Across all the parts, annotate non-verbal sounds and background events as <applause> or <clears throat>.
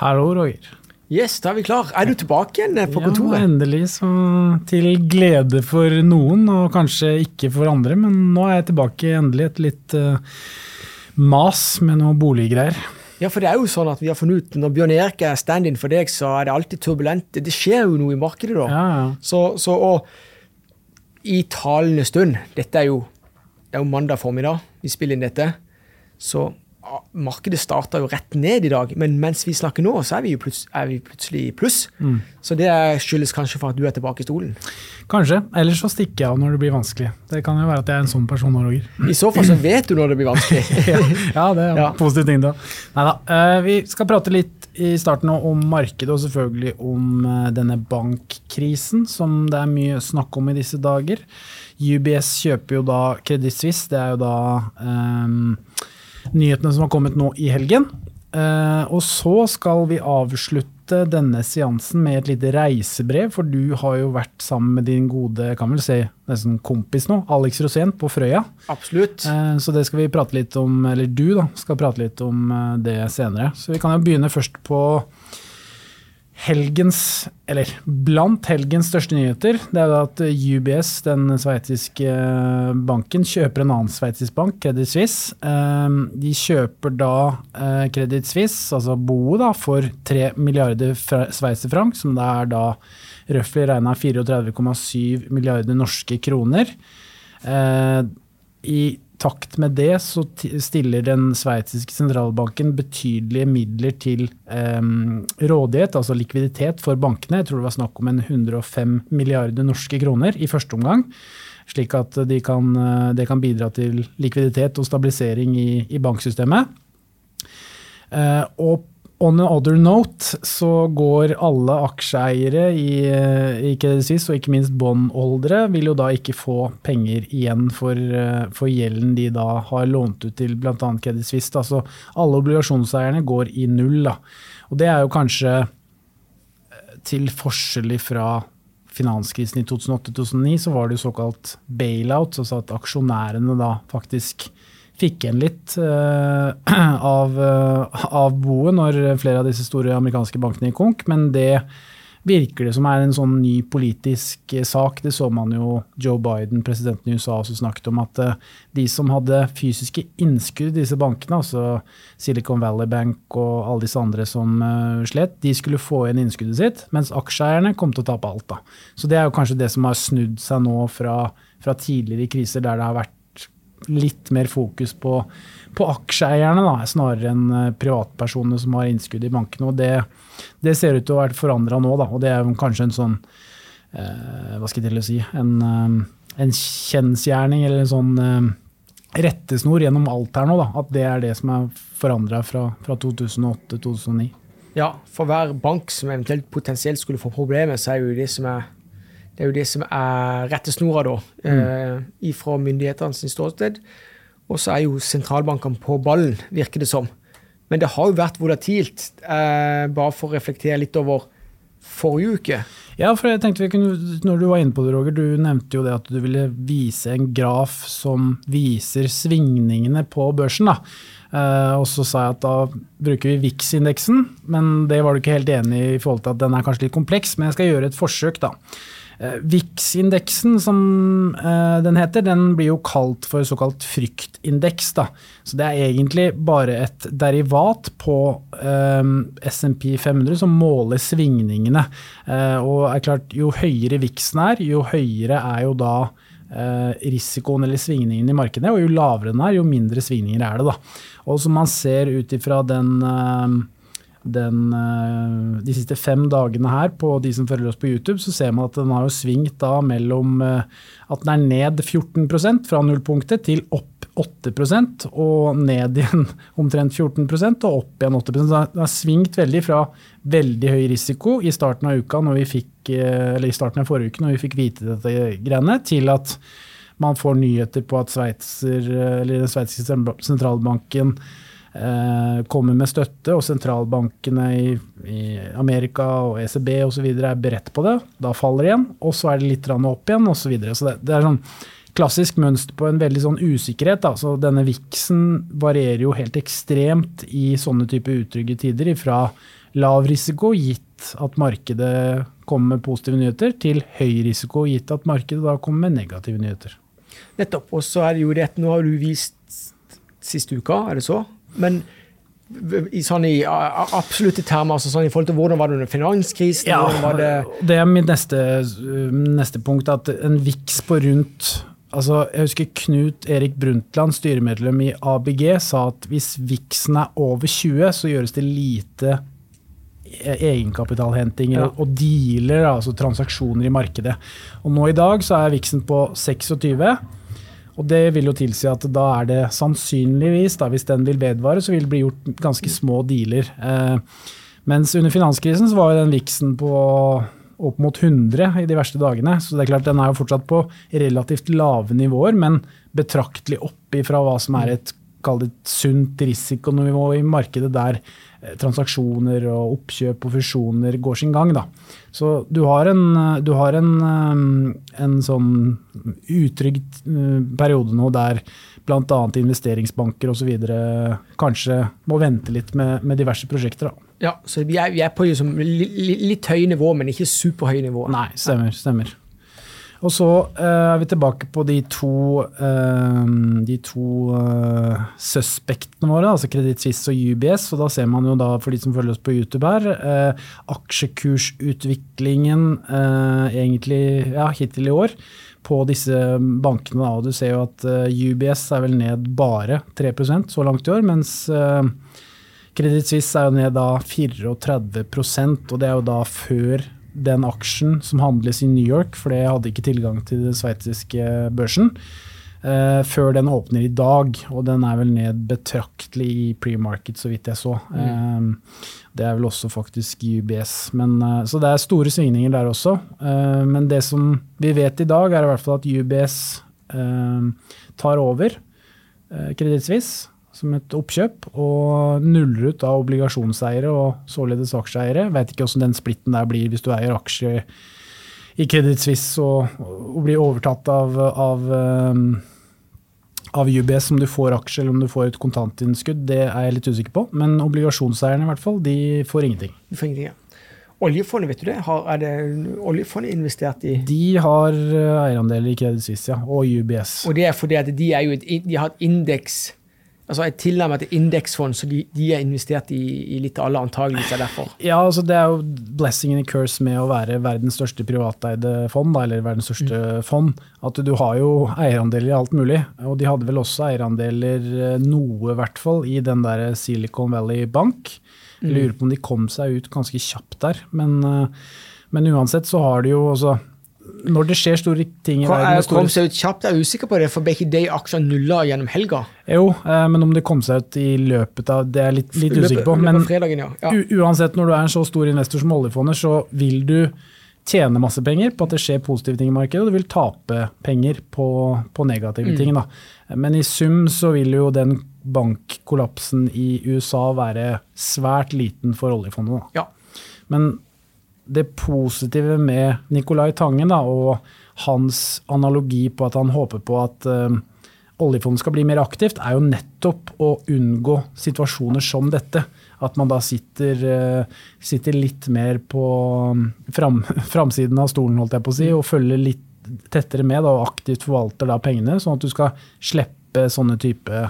Hallo, Roger. Yes, da er vi klar. Er du tilbake igjen på kontoret? Ja, endelig. Så til glede for noen, og kanskje ikke for andre. Men nå er jeg tilbake endelig. Et litt uh, mas med noe boliggreier. Ja, for det er jo sånn at vi har funnet ut når Bjørn Erik er stand-in for deg, så er det alltid turbulent. Det skjer jo noe i markedet da. Ja, ja. Så, så, og i talende stund Dette er jo, det er jo mandag formiddag vi spiller inn dette. Så markedet starta jo rett ned i dag, men mens vi snakker nå, så er vi jo plutselig, i pluss. Mm. Så det skyldes kanskje for at du er tilbake i stolen? Kanskje. Ellers så stikker jeg av når det blir vanskelig. Det kan jo være at jeg er en sånn person nå, Roger. I så fall så vet du når det blir vanskelig. <laughs> ja, det er en ja. positiv ting, da. Neida. Uh, vi skal prate litt i starten om markedet, og selvfølgelig om uh, denne bankkrisen som det er mye snakk om i disse dager. UBS kjøper jo da Credit Suisse, det er jo da um, nyhetene som har kommet nå i helgen. Uh, og så skal vi avslutte denne seansen med et lite reisebrev, for du har jo vært sammen med din gode kan vel si, nesten kompis nå, Alex Rosén på Frøya. Absolutt. Uh, så det skal vi prate litt om, eller du da, skal prate litt om uh, det senere. Så vi kan jo begynne først på helgens, eller blant helgens største nyheter, det er at UBS, den sveitsiske eh, banken, kjøper en annen sveitsisk bank, Credit Suisse. Ehm, de kjøper da eh, Credit Suisse, altså boet, da, for 3 milliarder sveitserfranc, som det er da røftlig regna 34,7 milliarder norske kroner. Eh, I takt med det så stiller den sveitsiske sentralbanken betydelige midler til eh, rådighet, altså likviditet, for bankene. Jeg tror det var snakk om en 105 milliarder norske kroner i første omgang. Slik at det kan, de kan bidra til likviditet og stabilisering i, i banksystemet. Eh, og On another note så går alle aksjeeiere i, i Credit og ikke minst båndholdere, vil jo da ikke få penger igjen for, for gjelden de da har lånt ut til bl.a. Credit Suisse. Altså, alle obligasjonseierne går i null. Da. Og det er jo kanskje eh, til forskjell fra finanskrisen i 2008-2009, så var det jo såkalt bailout, altså at aksjonærene da faktisk fikk igjen litt uh, <clears throat> av, uh, av, boet når flere av disse store amerikanske bankene gikk konk, men det virker det som er en sånn ny politisk uh, sak. Det så man jo Joe Biden, presidenten i USA, også snakket om at de som hadde fysiske innskudd i disse bankene, altså Silicon Valley Bank og alle disse andre som slet, de skulle få igjen innskuddet sitt, mens aksjeeierne kom til å tape alt. da. Så det er jo kanskje det som har snudd seg nå fra, fra tidligere kriser der det har vært litt mer fokus på, på aksjeeierne, da, snarere enn eh, privatpersonene som har innskudd i bankene. og Det, det ser ut til å være forandra nå, da, og det er kanskje en sånn eh, Hva skal jeg til å si En, eh, en kjensgjerning eller en sånn eh, rettesnor gjennom alt her nå. Da, at det er det som er forandra fra, fra 2008-2009. Ja, for hver bank som eventuelt potensielt skulle få problemer, så er jo de som er det er jo det som er rettesnora, da, mm. eh, fra myndighetenes ståsted. Og så er jo sentralbankene på ballen, virker det som. Men det har jo vært volatilt, eh, bare for å reflektere litt over forrige uke. Ja, for jeg tenkte vi kunne, når du var inne på det, Roger, du nevnte jo det at du ville vise en graf som viser svingningene på børsen. da. Uh, og så sa jeg at da bruker vi VIX-indeksen, men det var du ikke helt enig i i forhold til at den er kanskje litt kompleks, men jeg skal gjøre et forsøk, da. Eh, VIX-indeksen, som eh, den heter, den blir jo kalt for såkalt fryktindeks. Da. Så det er egentlig bare et derivat på eh, SMP 500 som måler svingningene. Eh, og er klart, jo høyere VIX-en er, jo høyere er jo da eh, risikoen eller svingningen i markedet, og jo lavere den er, jo mindre svingninger er det. da. Og som man ser ut ifra den eh, den, eh, de siste fem dagene her på de som følger oss på YouTube, så ser man at den har jo svingt da mellom eh, at den er ned 14% fra nullpunktet til opp 8% og ned igjen <laughs> omtrent 14% og opp igjen 8 Så Den har svingt veldig fra veldig høy risiko i starten av uka når vi fikk, eh, eller i starten av forrige uke når vi fikk vite dette greiene, til at man får nyheter på at Sveitser, eller den sveitsiske sentralbanken kommer med støtte, og sentralbankene i, i Amerika og ECB osv. er beredt på det. Da faller det igjen, og så er det litt opp igjen osv. Så, så det, det, er sånn klassisk mønster på en veldig sånn usikkerhet. Da. Så denne viksen varierer jo helt ekstremt i sånne type utrygge tider. Fra lav risiko gitt at markedet kommer med positive nyheter, til høy risiko gitt at markedet da kommer med negative nyheter. Nettopp. Og så er det jo rett, nå har du vist siste uka, er det så? Men i, sånn i absolutte termer, altså sånn i forhold til hvordan var det under finanskrisen? Ja, det, det er mitt neste, neste punkt, at en viks på rundt Altså, jeg husker Knut Erik Brundtland, styremedlem i ABG, sa at hvis VIX-en er over 20, så gjøres det lite egenkapitalhenting ja. og dealer, altså transaksjoner i markedet. Og nå i dag så er VIX-en på 26. Og det vil jo tilsi at da er det sannsynligvis, da, hvis den vil vedvare, så vil det bli gjort ganske små dealer. Eh, mens under finanskrisen så var jo den VIX-en på opp mot 100 i de verste dagene. Så det er klart den er jo fortsatt på relativt lave nivåer, men betraktelig opp ifra hva som er et kall det sunt risikonivå i markedet der eh, transaksjoner og oppkjøp og fusjoner går sin gang. Da. Så du har en, du har en, eh, en sånn utrygg eh, periode nå der bl.a. investeringsbanker osv. kanskje må vente litt med, med diverse prosjekter. Da. Ja, så vi er, vi er på liksom, litt høye nivå, men ikke superhøye nivå. Nei, stemmer. stemmer. Og så uh, er vi tilbake på de to, uh, de to uh, suspektene våre, altså Kreditt Suisse og UBS. og Da ser man jo da, for de som følger oss på YouTube her, aksjekursutviklingen egentlig ja, hittil i år på disse bankene. Da. Og du ser jo at UBS er vel ned bare 3% så langt i år, mens Kreditt Suisse er jo ned da 34 og det er jo da før den aksjen som handles i New York, for det hadde ikke tilgang til den sveitsiske børsen. Uh, før den åpner i dag, og den er vel ned betraktelig i pre-market, så vidt jeg så. Mm. Uh, det er vel også faktisk UBS. Men, uh, så det er store svingninger der også. men det som vi vet i dag, er i hvert fall at UBS tar over Kreditt Suisse som et oppkjøp, og nuller ut av obligasjonseiere og således aksjeeiere. Vet ikke hvordan den splitten der blir hvis du eier aksjer i Credit Suisse og, og blir overtatt av, av, um, av UBS om du får aksje eller om du får et kontantinnskudd. Det er jeg litt usikker på, men obligasjonseierne i hvert fall, de får ingenting. De får ingenting, ja. Oljefondet, vet du det? Har, er det oljefondet investert i? De har uh, eierandeler i Credit Suisse, ja, og UBS. Og det er fordi at de, jo de har et indeks Altså et tilnærmet indeksfond, så de, de, er investert i, i litt alle, antageligvis er derfor. Ja, altså det er jo blessing and a curse med å være verdens største privateide fond, da, eller verdens største mm. fond. At du har jo eierandeler i alt mulig. Og de hadde vel også eierandeler, eh, noe i hvert fall, i den der Silicon Valley Bank. Jeg mm. lurer på om de kom seg ut ganske kjapt der. Men, eh, men uansett så har de jo også når det skjer store ting i Hva, verden Kom seg ut kjapt, jeg er usikker på det, for ble ikke de aksjene nulla gjennom helga? Jo, eh, men om det kom seg ut i løpet av Det er jeg litt, litt usikker på. Men fredagen, ja. Ja. uansett, når du er en så stor investor som oljefondet, så vil du tjene masse penger på at det skjer positive ting i markedet, og du vil tape penger på, på negative mm. ting. Da. Men i sum så vil jo den bankkollapsen i USA være svært liten for oljefondet. Da. Ja. Men det positive med Nicolai Tangen da, og hans analogi på at han håper på at uh, oljefondet skal bli mer aktivt, er jo nettopp å unngå situasjoner som dette. At man da sitter, uh, sitter litt mer på um, fram, <laughs> framsiden av stolen holdt jeg på å si, og følger litt tettere med da, og aktivt forvalter da pengene, sånn at du skal slippe sånne type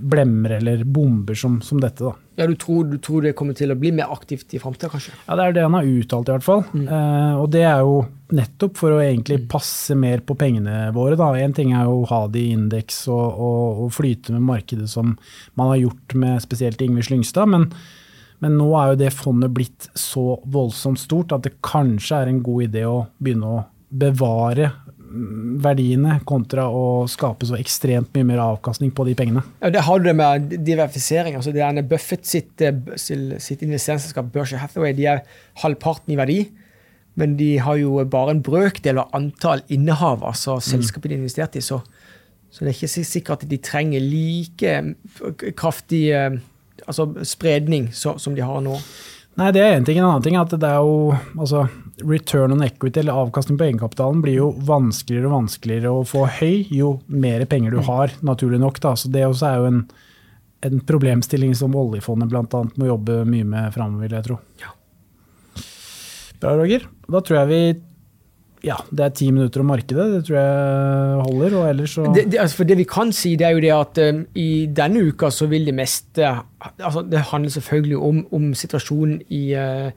blemmer eller bomber som, som dette. da. Ja, du tror, du tror, det kommer til å bli mer aktivt i framtida, kanskje? Ja, det er det han har uttalt, i hvert fall. Mm. Eh, og det er jo nettopp for å egentlig mm. passe mer på pengene våre. da. Én ting er jo å ha det i indeks og, og, og, flyte med markedet som man har gjort med spesielt Ingvild Slyngstad. Men, men nå er jo det fondet blitt så voldsomt stort at det kanskje er en god idé å begynne å bevare verdiene kontra å skape så ekstremt mye mer avkastning på de pengene. Ja, Det har du det med diversifisering. altså det er Buffett sitt, eh, sitt investeringsselskap Berkshire Hathaway de er halvparten i verdi, men de har jo bare en brøkdel av antall innehav, altså selskapet de har investert i. Så, så, det er ikke sikkert at de trenger like kraftig eh, altså spredning som de har nå. Nei, det er én ting. En annen ting er at det er jo altså, return on equity, eller avkastning på egenkapitalen, blir jo vanskeligere og vanskeligere å få høy jo mer penger du har, naturlig nok. Da. Så det også er jo en en problemstilling som oljefondet bl.a. må jobbe mye med framover, vil jeg tro. Ja. Bra, Roger. Da tror jeg vi ja, det er ti minutter om markedet. Det tror jeg holder. og ellers så... Det, det, altså det vi kan si, det er jo det at um, i denne uka så vil det meste altså Det handler selvfølgelig om, om situasjonen i, uh,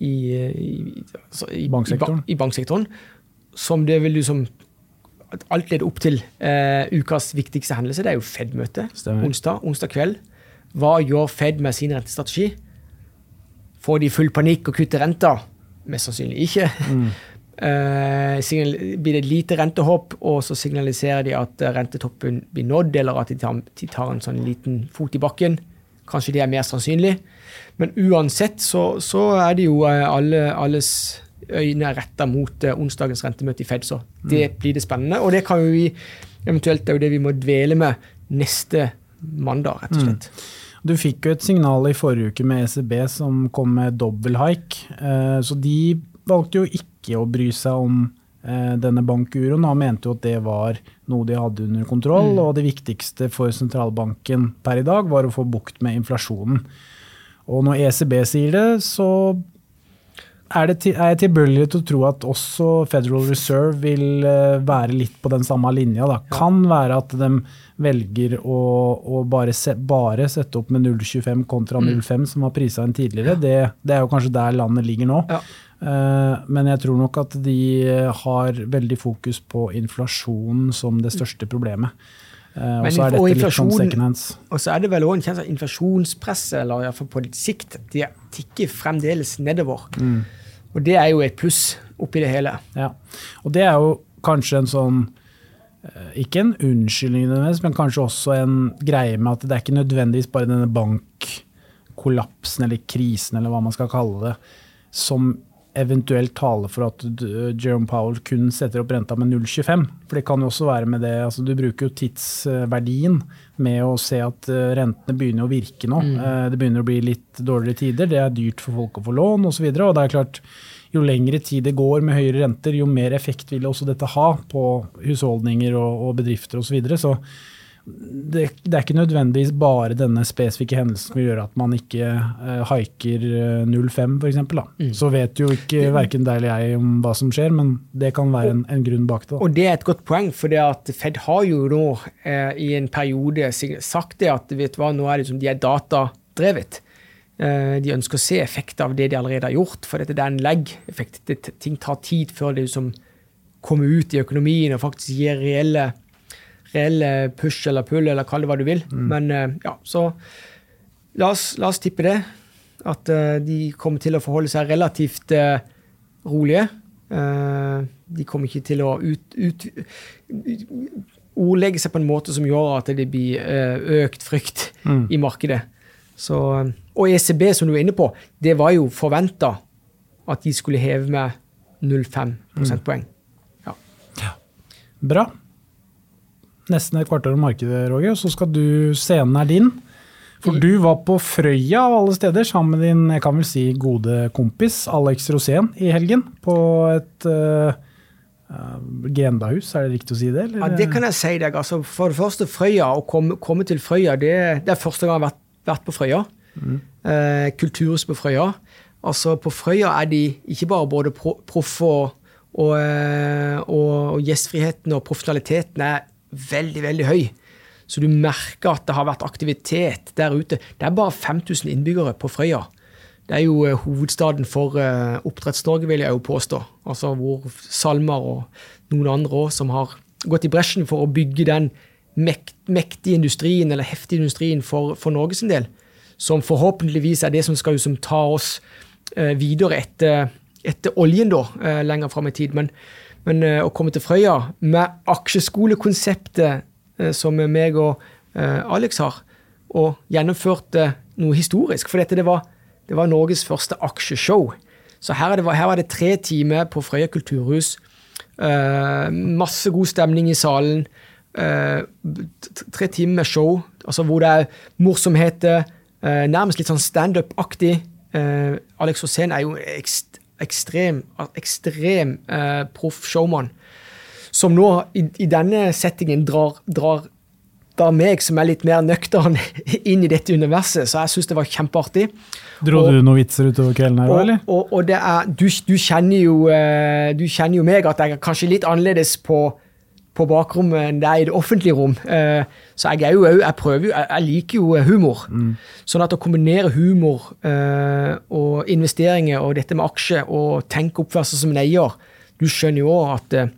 i, i, altså i, banksektoren. I, banksektoren. Som det vil liksom Alt leder opp til eh, ukas viktigste hendelse. Det er jo Fed-møte onsdag, onsdag kveld. Hva gjør Fed med sin rentestrategi? Får de full panikk og kutter renta? Mest sannsynlig ikke. Mm. <laughs> Uh, blir det et lite rentehopp, og så signaliserer de at rentetoppen blir nådd, eller at de tar, de tar, en sånn liten fot i bakken. Kanskje det er mer sannsynlig. Men uansett så, så er det jo eh, alle, alles øyne retta mot uh, onsdagens rentemøte i Fed, så det mm. blir det spennende. Og det kan jo vi eventuelt det er jo det vi må dvele med neste mandag, rett og slett. Mm. Du fikk jo et signal i forrige uke med ECB som kom med dobbel haik. Uh, så de valgte jo ikke å bry seg om eh, denne bankuroen. Han mente jo at det var noe de hadde under kontroll, mm. og det viktigste for sentralbanken per i dag var å få bukt med inflasjonen. Og når ECB sier det, så er, det, er jeg tilbøyelig til å tro at også Federal Reserve vil eh, være litt på den samme linja. Da. Kan være at de velger å, å bare, se, bare, sette opp med 0,25 kontra 0,5, mm. som var prisa inn tidligere. Det, det, er jo kanskje der landet ligger nå. Ja. Eh, men jeg tror nok at de har veldig fokus på inflasjon som det største problemet. Eh, og så er dette litt sånn second hands. Og så er det vel òg en kjensel av inflasjonspresset, eller iallfall på sikt, de tikker fremdeles nedover. Mm. Og det er jo et pluss oppi det hele. Ja, og det er jo kanskje en sånn eh, ikke en unnskyldning, men kanskje også en greie med at det er ikke nødvendigvis bare denne bankkollapsen eller krisen, eller hva man skal kalle det, som eventuelt tale for at Jerome Powell kun setter opp renta med 0,25. For det kan jo også være med det altså Du bruker jo tidsverdien med å se at eh, rentene begynner å virke nå. Mm. Eh, det begynner å bli litt dårligere tider, det er dyrt for folk å få lån osv. Og, så og det er klart, jo lengre tid det går med høyere renter, jo mer effekt vil også dette ha på husholdninger og, og bedrifter osv. Så, videre. så det, det, er ikke nødvendigvis bare denne spesifikke hendelsen som gjør at man ikke uh, haiker uh, 05 f.eks. Mm. Så vet jo ikke verken deg eller jeg om hva som skjer, men det kan være en, en grunn bak det. Da. Og det er et godt poeng, for det at Fed har jo nå uh, i en periode sagt det at vet du hva, nå er det som de er datadrevet. Uh, de ønsker å se effekt av det de allerede har gjort, for dette det er en lag-effekt. Ting tar tid før det liksom kommer ut i økonomien og faktisk gir reelle reell push eller pull, eller kall det hva du vil. Mm. Men eh, ja, så la oss, la oss tippe det. At uh, de kommer til å forholde seg relativt uh, rolige. Uh, de kommer ikke til å ut, ut, ordlegge seg på en måte som gjør at det blir økt frykt mm. i markedet. Så, og ECB, som du var inne på, det var jo forventa at de skulle heve med 0,5 prosentpoeng. Mm. Ja. ja. Bra nesten et kvarter om markedet, Roger, og så skal du Scenen er din. For du var på Frøya av alle steder sammen med din jeg kan vel si, gode kompis Alex Rosén i helgen. På et uh, grendahus, er det riktig å si det? Eller? Ja, Det kan jeg si deg. Altså, for det første, Frøya, å komme, komme til Frøya, det, det, er første gang jeg har vært, vært på Frøya. Mm. Uh, kulturhus på Frøya. Altså, På Frøya er de ikke bare både proffe og, og, og, og gjestfriheten og profesjonaliteten er veldig, veldig høy. Så du merker at det har vært aktivitet der ute. Det er bare 5000 innbyggere på Frøya. Det er jo uh, hovedstaden for uh, Oppdretts-Norge, vil jeg jo påstå. Altså hvor Salmar og noen andre òg som har gått i bresjen for å bygge den mektige industrien, eller heftige industrien, for, for Norges del. Som forhåpentligvis er det som skal liksom, ta oss uh, videre etter, etter oljen, da, lenger fram i tid. Men men uh, å komme til Frøya med aksjeskolekonseptet uh, som meg og uh, Alex har, og gjennomførte noe historisk. For dette det var, det var Norges første aksjeshow. Så her, det, her, var det tre timer på Frøya kulturhus. masse god stemning i salen. tre timer med show altså hvor det er morsomheter. nærmest litt sånn standup-aktig. Alex Rosén er jo ekst ekstrem, ekstrem eh, proff showman, som nå i, i, denne settingen drar, drar henta meg, som er litt mer nøktern, <laughs> inn i dette universet. Så jeg syns det var kjempeartig. Dro Og- du noen vitser utover kvelden her Og, eller? og, og det er, du, du, kjenner jo, eh, du kjenner jo meg at jeg er kanskje litt annerledes på, på bakrommet enn det er i det offentlige rom. Eh, Så jeg er jo Jeg prøver jo Jeg, liker jo humor. Sånn at å kombinere humor eh, og investeringer og dette med aksje og tenke oppførsel som en eier Du skjønner jo òg at eh,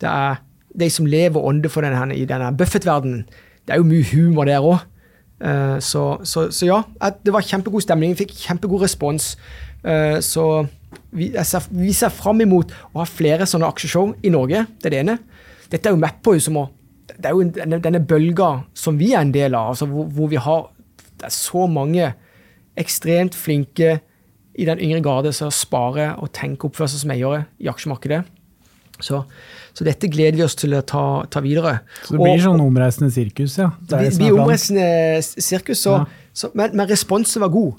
det er de som lever og ånder for denne, i denne Buffett-verdenen. Det er jo mye humor der òg. Eh, Så, så, så ja, det var kjempegod stemning. Vi fikk kjempegod respons. Eh, Så vi, ser, vi ser fram imot å ha flere sånne aksjeshow i Norge. Det er det ene. Dette er jo på jo som å Det er jo denne, denne bølga som vi er en del av, altså hvor, hvor vi har Det er så mange ekstremt flinke i den yngre garde som sparer og tenker oppførsel som eiere i aksjemarkedet. Så, så dette gleder vi oss til å ta, ta videre. Så det blir Og- sånn omreisende sirkus, ja. Det blir, planen. omreisende sirkus, så, Ja. så, men, men responsen var god.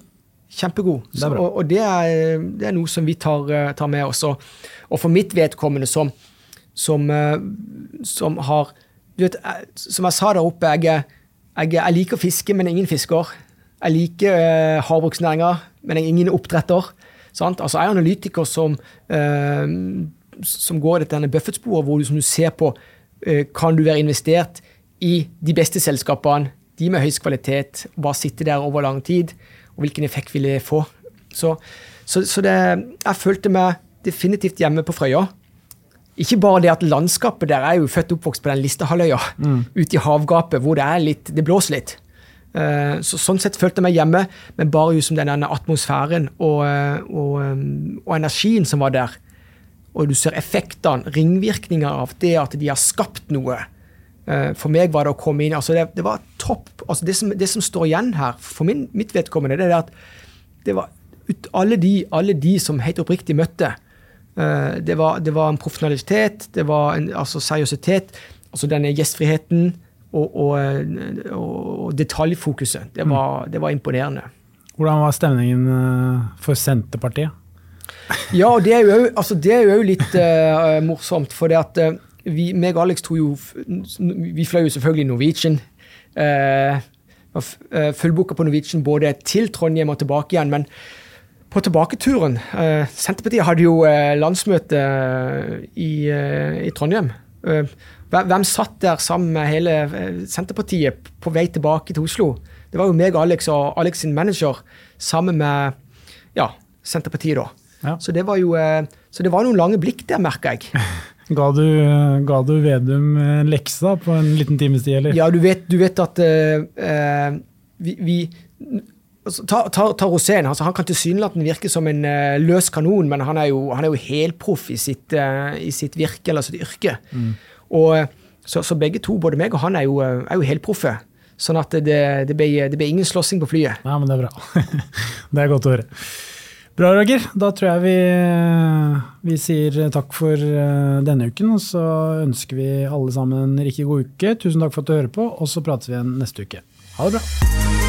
Kjempegod. Det og og det, er, det er noe som vi tar, eh, tar med oss. Og, og for mitt vedkommende, som, som, eh, som har du vet, eh, Som jeg sa der oppe, jeg, jeg, jeg liker fiske, men ingen fisker. Jeg liker eh, havbruksnæringa, men jeg er ingen oppdretter. Sant? Altså, jeg er analytiker som, eh, som går dette Buffett-sporet, hvor du, du ser på eh, kan du være investert i de beste selskapene, de med høyest kvalitet, bare sitte der over lang tid, og hvilken effekt vil det få. Så, så, så det, jeg følte meg definitivt hjemme på Frøya. Ikke bare det at landskapet der er jo født og oppvokst på den Listehalvøya, ute i havgapet hvor det er litt, det blåser litt. Eh, Så sånn sett følte jeg meg hjemme, men bare jo som den atmosfæren og, eh, og, eh, og energien som var der. Og du ser effektene, ringvirkninger av det at de har skapt noe. For meg var det å komme inn altså Det, det var topp. altså det som, det som står igjen her, for min, mitt vedkommende, det er at det var ut, alle, de, alle de som helt oppriktig møtte det, var, det var en profesjonalitet, det var en altså seriøsitet, altså denne gjestfriheten og, og, eh, og detaljfokuset. Det var, det var imponerende. Hvordan var stemningen eh, for Senterpartiet? Ja, det er jo òg altså litt uh, morsomt, for det at uh, vi, meg og Alex jo Vi fløy jo selvfølgelig Norwegian. Uh, Fullbooka på Norwegian både til Trondheim og tilbake igjen. Men på tilbaketuren eh, Senterpartiet hadde jo eh, landsmøte eh, i, i Trondheim. Eh, hvem, satt der sammen med hele Senterpartiet på vei tilbake til Oslo? Det var jo meg Alex og Alex sin manager sammen med ja, Senterpartiet, da. Ja. Så det var jo så det var noen lange blikk der, merka jeg. <laughs> Ga du, ga du Vedum en lekse da, på en liten times tid, eller? Ja, du vet, du vet at eh, vi, vi altså, Ta, ta, ta Rosén. Altså, han kan tilsynelatende virke som en uh, løs kanon, men han er jo, han er jo helproff i, sitt, eh, i sitt virke, eller sitt yrke. Og, eh, så, så begge to, både meg og han, er jo, er jo helproffe. Sånn at det, det, ble, det ble ingen slåssing på flyet. Nei, men det er bra. <laughs> det er godt å høre. Bra, Roger. Da tror jeg vi, vi sier takk for denne uken. Og så ønsker vi alle sammen en riktig god uke. Tusen takk for at du hører på, og så prates vi igjen neste uke. Ha det bra.